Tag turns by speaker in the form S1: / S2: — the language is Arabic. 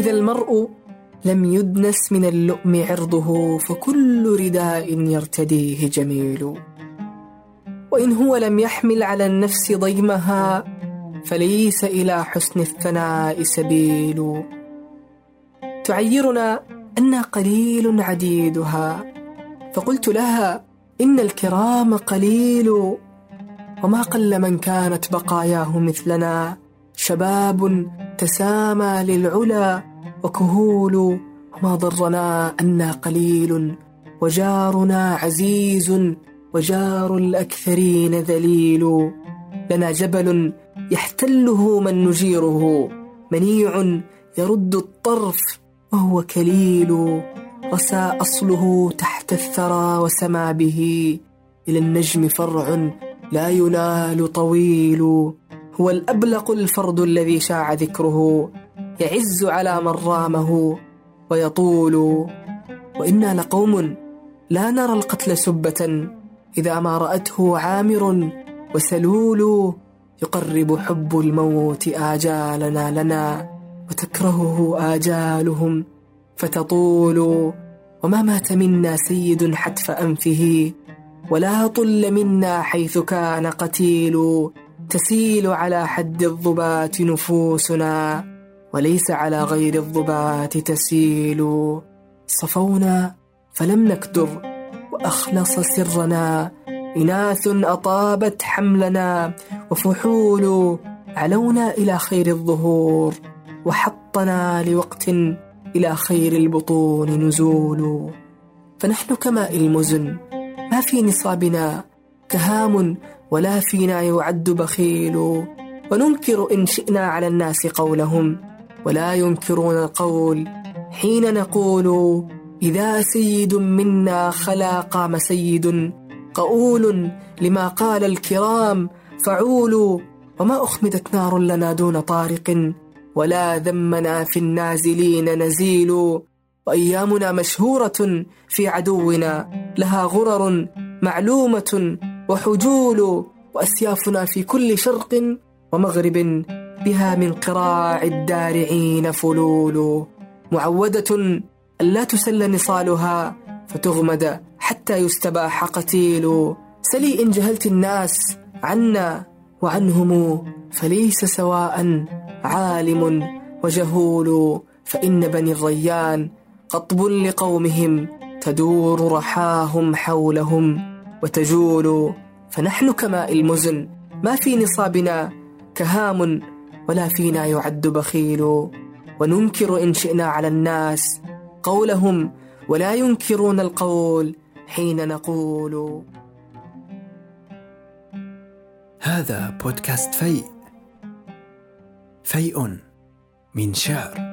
S1: إذا المرء لم يدنس من اللؤم عرضه فكل رداء يرتديه جميل. وإن هو لم يحمل على النفس ضيمها فليس إلى حسن الثناء سبيل. تعيرنا أن قليل عديدها فقلت لها إن الكرام قليل. وما قل من كانت بقاياه مثلنا شباب تسامى للعلا. وكهول وما ضرنا أنا قليل وجارنا عزيز وجار الأكثرين ذليل لنا جبل يحتله من نجيره منيع يرد الطرف وهو كليل رسى أصله تحت الثرى وسما به إلى النجم فرع لا ينال طويل هو الأبلق الفرد الذي شاع ذكره. يعز على من رامه ويطول. وإنا لقوم لا نرى القتل سبة إذا ما رأته عامر وسلول يقرب حب الموت آجالنا لنا وتكرهه آجالهم فتطول. وما مات منا سيد حتف أنفه ولا طل منا حيث كان قتيل. تسيل على حد الضبات نفوسنا. وليس على غير الضبات تسيل. صفونا فلم نكدر وأخلص سرنا. إناث أطابت حملنا وفحول علونا إلى خير الظهور. وحطنا لوقت إلى خير البطون نزول. فنحن كماء المزن ما في نصابنا. كهام ولا فينا يعد بخيل. وننكر إن شئنا على الناس قولهم. ولا ينكرون القول. حين نقول إذا سيد منا خلا قام سيد قؤول لما قال الكرام فعول وما أخمدت نار لنا دون طارق ولا ذمنا في النازلين نزيل وأيامنا مشهورة في عدونا لها غرر معلومة وحجول وأسيافنا في كل شرق ومغرب بها من قراع الدارعين فلول معودة ألا تسل نصالها فتغمد حتى يستباح قتيل سلي إن جهلت الناس عنا وعنهم فليس سواء عالم وجهول. فإن بني الريان قطب لقومهم تدور رحاهم حولهم وتجول. فنحن كماء المزن ما في نصابنا كهام ولا فينا يعد بخيل. وننكر إن شئنا على الناس قولهم ولا ينكرون القول حين نقول.
S2: هذا بودكاست فيء. فيء من شعر.